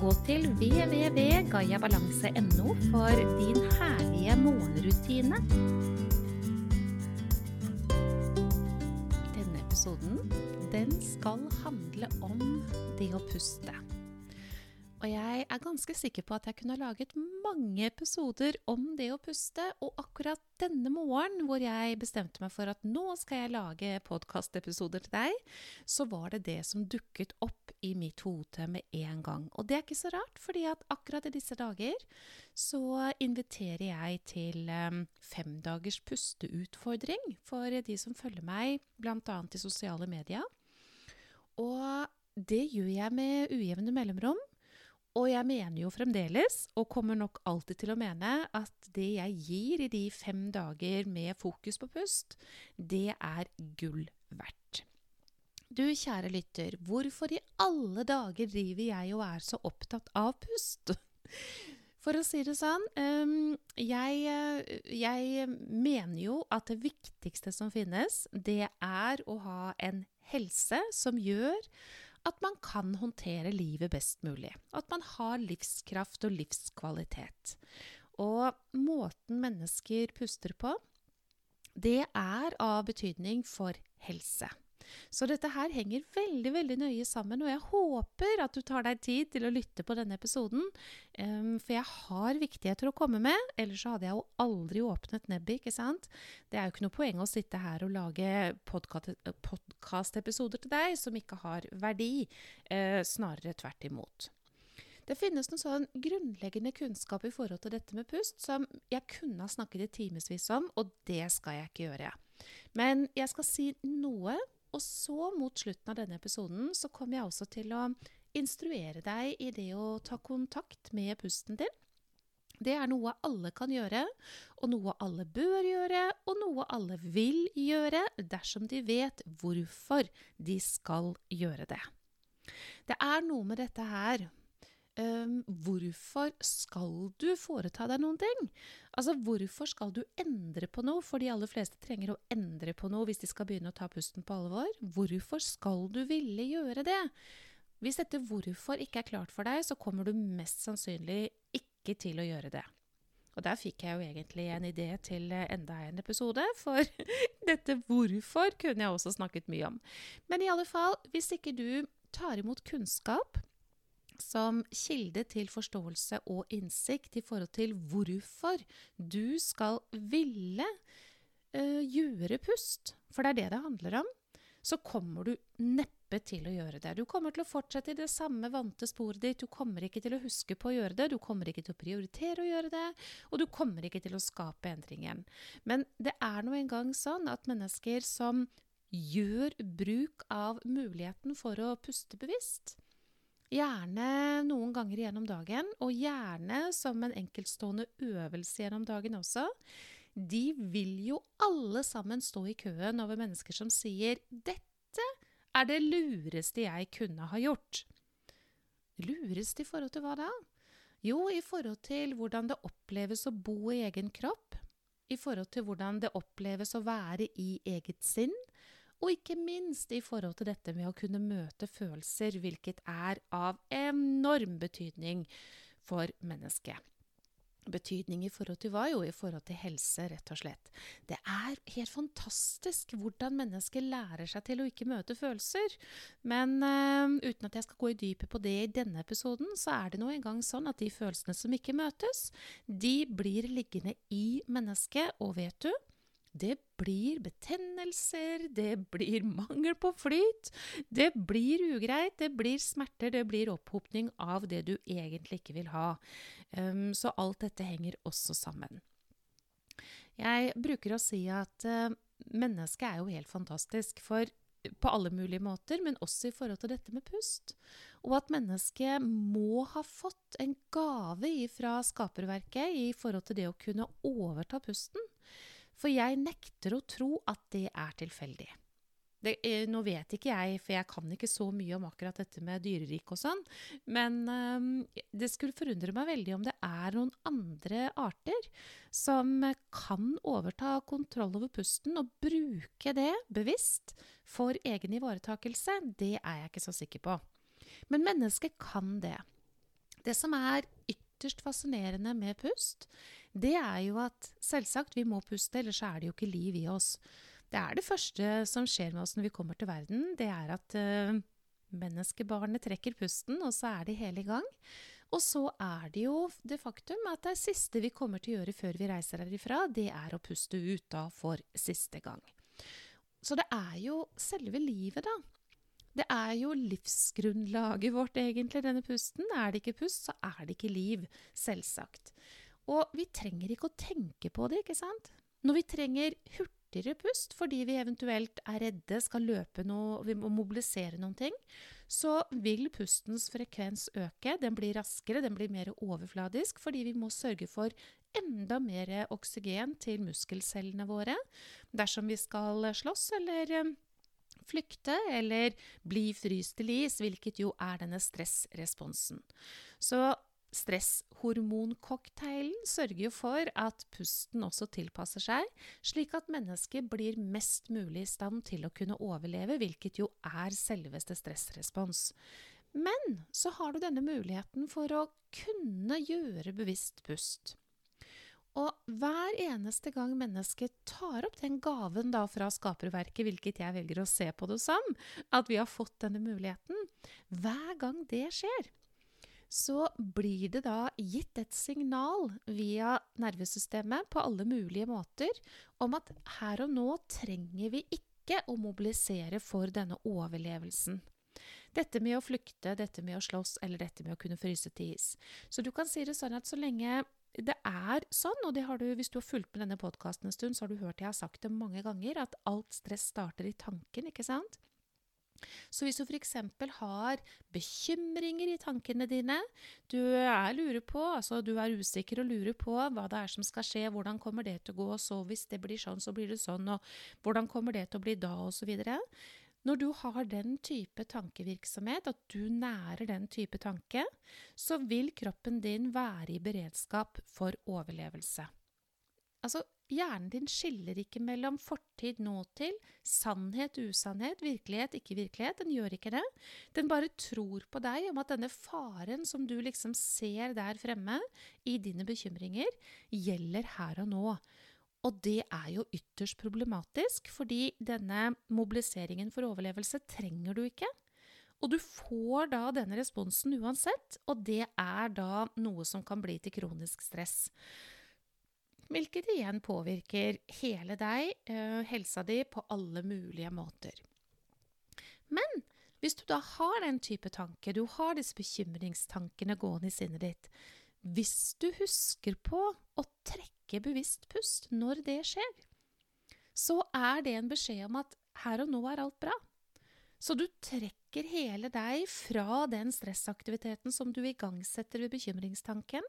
Gå til www.gayabalanse.no for din herlige morgenrutine. Denne episoden den skal handle om det å puste. Og jeg er ganske sikker på at jeg kunne laget mange episoder om det å puste, og akkurat denne morgenen hvor jeg bestemte meg for at nå skal jeg lage podkastepisoder til deg, så var det det som dukket opp i mitt hode med en gang. Og det er ikke så rart, fordi at akkurat i disse dager så inviterer jeg til um, femdagers pusteutfordring for de som følger meg bl.a. i sosiale medier. Og det gjør jeg med ujevne mellomrom. Og jeg mener jo fremdeles, og kommer nok alltid til å mene, at det jeg gir i de fem dager med fokus på pust, det er gull verdt. Du kjære lytter, hvorfor i alle dager driver jeg og er så opptatt av pust? For å si det sånn, jeg, jeg mener jo at det viktigste som finnes, det er å ha en helse som gjør at man kan håndtere livet best mulig. At man har livskraft og livskvalitet. Og måten mennesker puster på, det er av betydning for helse. Så dette her henger veldig veldig nøye sammen, og jeg håper at du tar deg tid til å lytte på denne episoden. Um, for jeg har viktigheter å komme med, ellers hadde jeg jo aldri åpnet nebbet, ikke sant? Det er jo ikke noe poeng å sitte her og lage podkastepisoder til deg som ikke har verdi. Uh, snarere tvert imot. Det finnes noen sånn grunnleggende kunnskap i forhold til dette med pust som jeg kunne ha snakket i timevis om, og det skal jeg ikke gjøre. Men jeg skal si noe og så, mot slutten av denne episoden, så kommer jeg også til å instruere deg i det å ta kontakt med pusten din. Det er noe alle kan gjøre, og noe alle bør gjøre, og noe alle vil gjøre dersom de vet hvorfor de skal gjøre det. Det er noe med dette her Um, hvorfor skal du foreta deg noen ting? Altså, Hvorfor skal du endre på noe? For de aller fleste trenger å endre på noe hvis de skal begynne å ta pusten på alvor. Hvorfor skal du ville gjøre det? Hvis dette hvorfor ikke er klart for deg, så kommer du mest sannsynlig ikke til å gjøre det. Og der fikk jeg jo egentlig en idé til enda en episode, for dette hvorfor kunne jeg også snakket mye om. Men i alle fall, hvis ikke du tar imot kunnskap som kilde til forståelse og innsikt i forhold til hvorfor du skal ville uh, gjøre pust, for det er det det handler om, så kommer du neppe til å gjøre det. Du kommer til å fortsette i det samme vante sporet ditt. Du kommer ikke til å huske på å gjøre det, du kommer ikke til å prioritere å gjøre det, og du kommer ikke til å skape endringen. Men det er nå engang sånn at mennesker som gjør bruk av muligheten for å puste bevisst, Gjerne noen ganger gjennom dagen, og gjerne som en enkeltstående øvelse gjennom dagen også. De vil jo alle sammen stå i køen over mennesker som sier 'Dette er det lureste jeg kunne ha gjort'. Lurest i forhold til hva da? Jo, i forhold til hvordan det oppleves å bo i egen kropp. I forhold til hvordan det oppleves å være i eget sinn og ikke minst i forhold til dette med å kunne møte følelser, hvilket er av enorm betydning for mennesket. Betydning i forhold til hva? Jo, i forhold til helse, rett og slett. Det er helt fantastisk hvordan mennesker lærer seg til å ikke møte følelser. Men uh, uten at jeg skal gå i dypet på det i denne episoden, så er det nå engang sånn at de følelsene som ikke møtes, de blir liggende i mennesket. Og vet du, det blir betennelser, det blir mangel på flyt, det blir ugreit, det blir smerter, det blir opphopning av det du egentlig ikke vil ha. Um, så alt dette henger også sammen. Jeg bruker å si at uh, mennesket er jo helt fantastisk, for på alle mulige måter, men også i forhold til dette med pust. Og at mennesket må ha fått en gave fra skaperverket i forhold til det å kunne overta pusten. For jeg nekter å tro at det er tilfeldig. Det, eh, nå vet ikke jeg, for jeg kan ikke så mye om akkurat dette med dyreriket og sånn, men eh, det skulle forundre meg veldig om det er noen andre arter som kan overta kontroll over pusten og bruke det bevisst for egen ivaretakelse. Det er jeg ikke så sikker på. Men mennesket kan det. Det som er ytterst fascinerende med pust, det er jo at selvsagt vi må puste, ellers er det jo ikke liv i oss. Det er det første som skjer med oss når vi kommer til verden. Det er at uh, menneskebarnet trekker pusten, og så er de hele i gang. Og så er det jo det faktum at det siste vi kommer til å gjøre før vi reiser herifra, det er å puste ut da for siste gang. Så det er jo selve livet, da. Det er jo livsgrunnlaget vårt, egentlig, denne pusten. Er det ikke pust, så er det ikke liv. Selvsagt. Og vi trenger ikke å tenke på det, ikke sant? Når vi trenger hurtigere pust fordi vi eventuelt er redde, skal løpe noe, vi må mobilisere noen ting, så vil pustens frekvens øke. Den blir raskere, den blir mer overfladisk fordi vi må sørge for enda mer oksygen til muskelcellene våre dersom vi skal slåss eller eh, flykte eller bli fryst til is, hvilket jo er denne stressresponsen. Så Stresshormoncocktailen sørger jo for at pusten også tilpasser seg, slik at mennesket blir mest mulig i stand til å kunne overleve, hvilket jo er selveste stressrespons. Men så har du denne muligheten for å kunne gjøre bevisst pust. Og hver eneste gang mennesket tar opp den gaven da fra skaperverket, hvilket jeg velger å se på det som, at vi har fått denne muligheten, hver gang det skjer, så blir det da gitt et signal via nervesystemet på alle mulige måter om at her og nå trenger vi ikke å mobilisere for denne overlevelsen. Dette med å flykte, dette med å slåss eller dette med å kunne fryse til is. Så du kan si det sånn at så lenge det er sånn, og du, hvis du har fulgt med denne podkasten en stund, så har du hørt jeg har sagt det mange ganger, at alt stress starter i tanken, ikke sant? Så hvis du f.eks. har bekymringer i tankene dine, du er, på, altså du er usikker og lurer på hva det er som skal skje, hvordan kommer det til å gå, så hvis det blir sånn, så blir det sånn, og hvordan kommer det til å bli da, osv. Når du har den type tankevirksomhet, at du nærer den type tanke, så vil kroppen din være i beredskap for overlevelse. Altså, hjernen din skiller ikke mellom fortid, nåtid, sannhet, usannhet, virkelighet, ikke virkelighet. Den gjør ikke det. Den bare tror på deg om at denne faren som du liksom ser der fremme i dine bekymringer, gjelder her og nå. Og det er jo ytterst problematisk, fordi denne mobiliseringen for overlevelse trenger du ikke. Og du får da denne responsen uansett, og det er da noe som kan bli til kronisk stress hvilket igjen påvirker hele deg, uh, helsa di, på alle mulige måter. Men hvis du da har den type tanke, du har disse bekymringstankene gående i sinnet ditt, hvis du husker på å trekke bevisst pust når det skjer, så er det en beskjed om at her og nå er alt bra. Så du trekker hele deg fra den stressaktiviteten som du igangsetter ved bekymringstanken,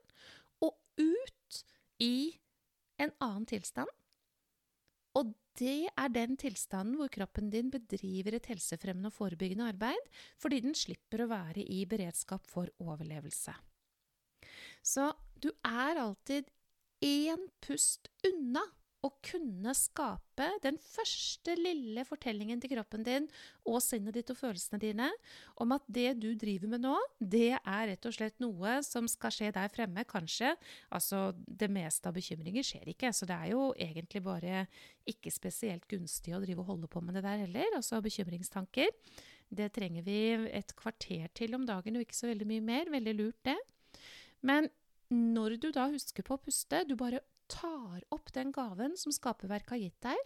og ut i en annen tilstand. Og det er den tilstanden hvor kroppen din bedriver et helsefremmende og forebyggende arbeid, fordi den slipper å være i beredskap for overlevelse. Så du er alltid én pust unna å kunne skape den første lille fortellingen til kroppen din og sinnet ditt og følelsene dine om at det du driver med nå, det er rett og slett noe som skal skje der fremme, kanskje. Altså, det meste av bekymringer skjer ikke, så det er jo egentlig bare ikke spesielt gunstig å drive og holde på med det der heller. Altså bekymringstanker. Det trenger vi et kvarter til om dagen, og ikke så veldig mye mer. Veldig lurt, det. Men når du da husker på å puste, du bare tar opp den gaven som skaperverket har gitt deg,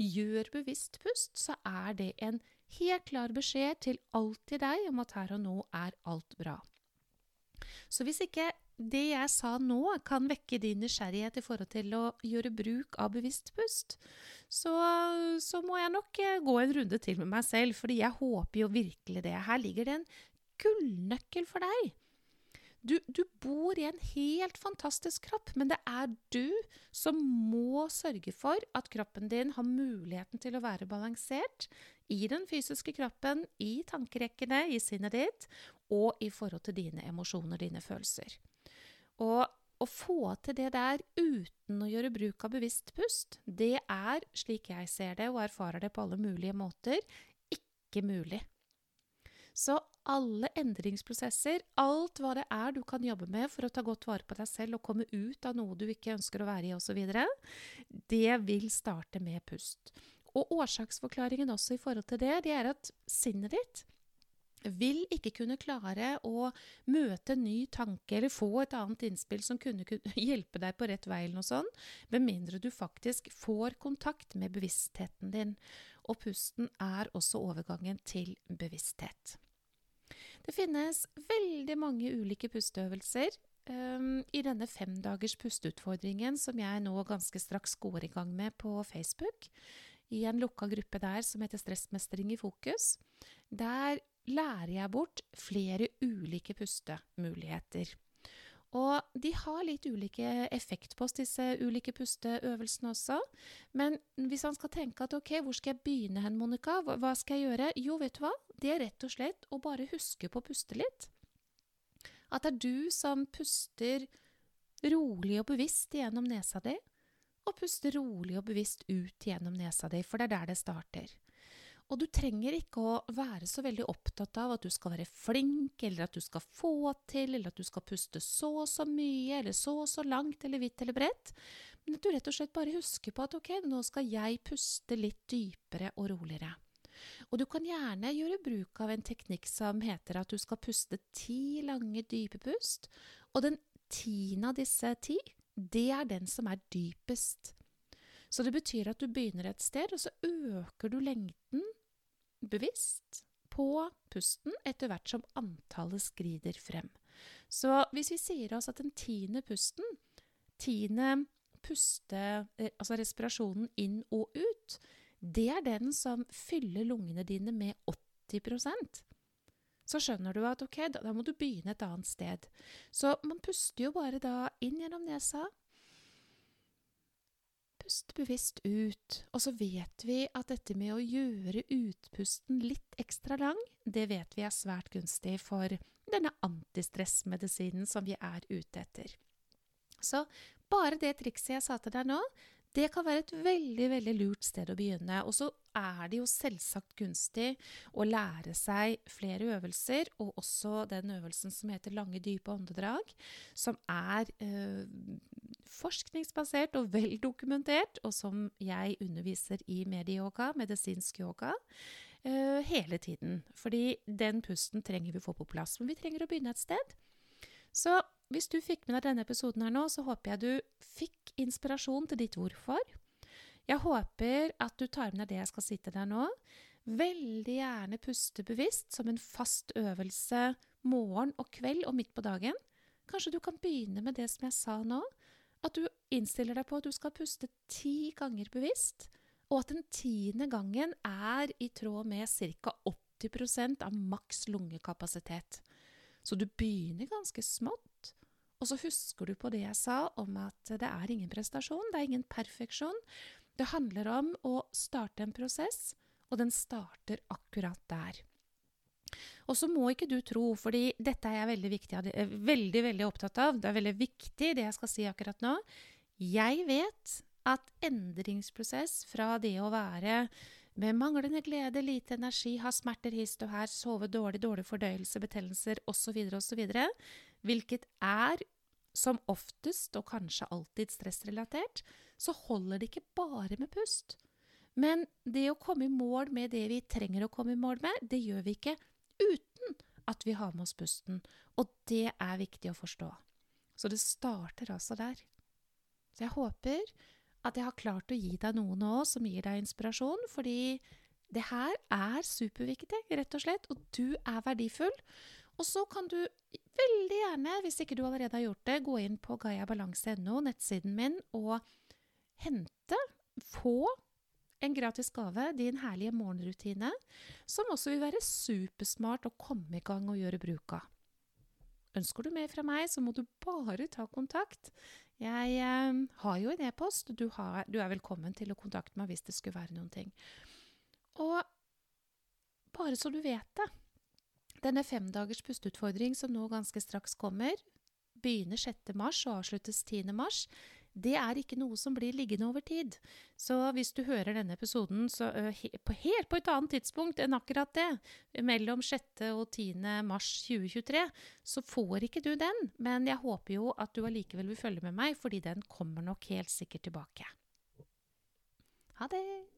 gjør bevisst pust, så er det en helt klar beskjed til alltid deg om at her og nå er alt bra. Så hvis ikke det jeg sa nå, kan vekke din nysgjerrighet i forhold til å gjøre bruk av bevisst pust, så, så må jeg nok eh, gå en runde til med meg selv, fordi jeg håper jo virkelig det. Her ligger det en gullnøkkel for deg Du, du, bor i en helt fantastisk kropp, men det er du som må sørge for at kroppen din har muligheten til å være balansert i den fysiske kroppen, i tankerekkene, i sinnet ditt, og i forhold til dine emosjoner, dine følelser. Og å få til det der uten å gjøre bruk av bevisst pust, det er, slik jeg ser det og erfarer det på alle mulige måter, ikke mulig. Så alle endringsprosesser, alt hva det er du kan jobbe med for å ta godt vare på deg selv og komme ut av noe du ikke ønsker å være i osv., det vil starte med pust. Og årsaksforklaringen også i forhold til det, det er at sinnet ditt vil ikke kunne klare å møte en ny tanke eller få et annet innspill som kunne, hjelpe deg på rett vei, eller noe sånt, med mindre du faktisk får kontakt med bevisstheten din. Og pusten er også overgangen til bevissthet. Det finnes veldig mange ulike pusteøvelser um, i denne femdagers pusteutfordringen som jeg nå ganske straks går i gang med på Facebook. I en lukka gruppe der som heter Stressmestring i fokus. Der lærer jeg bort flere ulike pustemuligheter. Og de har litt ulike effekt på oss, disse ulike pusteøvelsene også. Men hvis man skal tenke at ok, hvor skal jeg begynne hen, Monica? Hva, skal jeg gjøre? Jo, vet du hva? Det er rett og slett å bare huske på å puste litt. At det er du som puster rolig og bevisst gjennom nesa di, og puster rolig og bevisst ut gjennom nesa di, for det er der det starter. Og du trenger ikke å være så veldig opptatt av at du skal være flink, eller at du skal få til, eller at du skal puste så og så mye, eller så og så langt, eller vidt eller bredt. Men at du rett og slett bare husker på at ok, nå skal jeg puste litt dypere og roligere. Og du kan gjerne gjøre bruk av en teknikk som heter at du skal puste ti lange, dype pust, og den tiende av disse ti, det er den som er dypest. Så det betyr at du begynner et sted, og så øker du lengden bevisst på pusten etter hvert som antallet skrider frem. Så hvis vi sier oss at den tiende pusten, tiende puste, eh, altså respirasjonen inn og ut, det er den som fyller lungene dine med 80% så skjønner du at ok, da, da må du begynne et annet sted. Så man puster jo bare da inn gjennom nesa, Pust bevisst ut. Og så vet vi at dette med å gjøre utpusten litt ekstra lang, det vet vi er svært gunstig for denne antistressmedisinen som vi er ute etter. Så bare det trikset jeg sa til deg nå, det kan være et veldig veldig lurt sted å begynne. Og så er det jo selvsagt gunstig å lære seg flere øvelser, og også den øvelsen som heter lange, dype åndedrag, som er eh, forskningsbasert og veldokumentert, og som jeg underviser i medieyoga, medisinsk yoga, uh, hele tiden. Fordi den pusten trenger vi å få på plass. Men vi trenger å begynne et sted. Så hvis du fikk med deg denne episoden her nå, så håper jeg du fikk inspirasjon til ditt hvorfor. Jeg håper at du tar med deg det jeg skal si til deg nå. Veldig gjerne puste bevisst som en fast øvelse morgen og kveld og midt på dagen. Kanskje du kan begynne med det som jeg sa nå. At du innstiller deg på at du skal puste ti ganger bevisst, og at den tiende gangen er i tråd med ca. 80% av maks lungekapasitet. Så du begynner ganske smått, og så husker du på det jeg sa om at det er ingen prestasjon, det er ingen perfeksjon. Det handler om å starte en prosess, og den starter akkurat der. Og så må ikke du tro, fordi dette er jeg veldig, viktig, eh, veldig, veldig opptatt av, det er veldig viktig det jeg skal si akkurat nå. Jeg vet at endringsprosess fra det å være med manglende glede, lite energi, ha smerter hist og her, sove dårlig, dårlig fordøyelse, betennelser osv., osv., hvilket er som oftest, og kanskje alltid, stressrelatert, så holder det ikke bare med pust. Men det å komme i mål med det vi trenger å komme i mål med, det gjør vi ikke uten at vi har med oss pusten. Og det er viktig å forstå. Så det starter altså der. Så jeg håper at jeg har klart å gi deg noe nå som gir deg inspirasjon, fordi det her er superviktig, rett og slett, og du er verdifull. Og så kan du veldig gjerne, hvis ikke du allerede har gjort det, gå inn på gaiabalanse.no, nettsiden min, og hente, få en gratis gave, din herlige morgenrutine, som også vil være supersmart å komme i gang og gjøre bruk av. Ønsker du mer fra meg, så må du bare ta kontakt. Jeg eh, har jo en e-post. Du, du, er velkommen til å kontakte meg hvis det skulle være noen ting. Og bare så du vet det Denne femdagers pusteutfordring som nå ganske straks kommer, begynner 6. mars og avsluttes 10. mars det er ikke noe som blir liggende over tid. Så hvis du hører denne episoden så, på, helt på et annet tidspunkt enn akkurat det, mellom 6. og 10. mars 2023, så får ikke du den. Men jeg håper jo at du allikevel vil følge med meg, fordi den kommer nok helt sikkert tilbake. Ha det!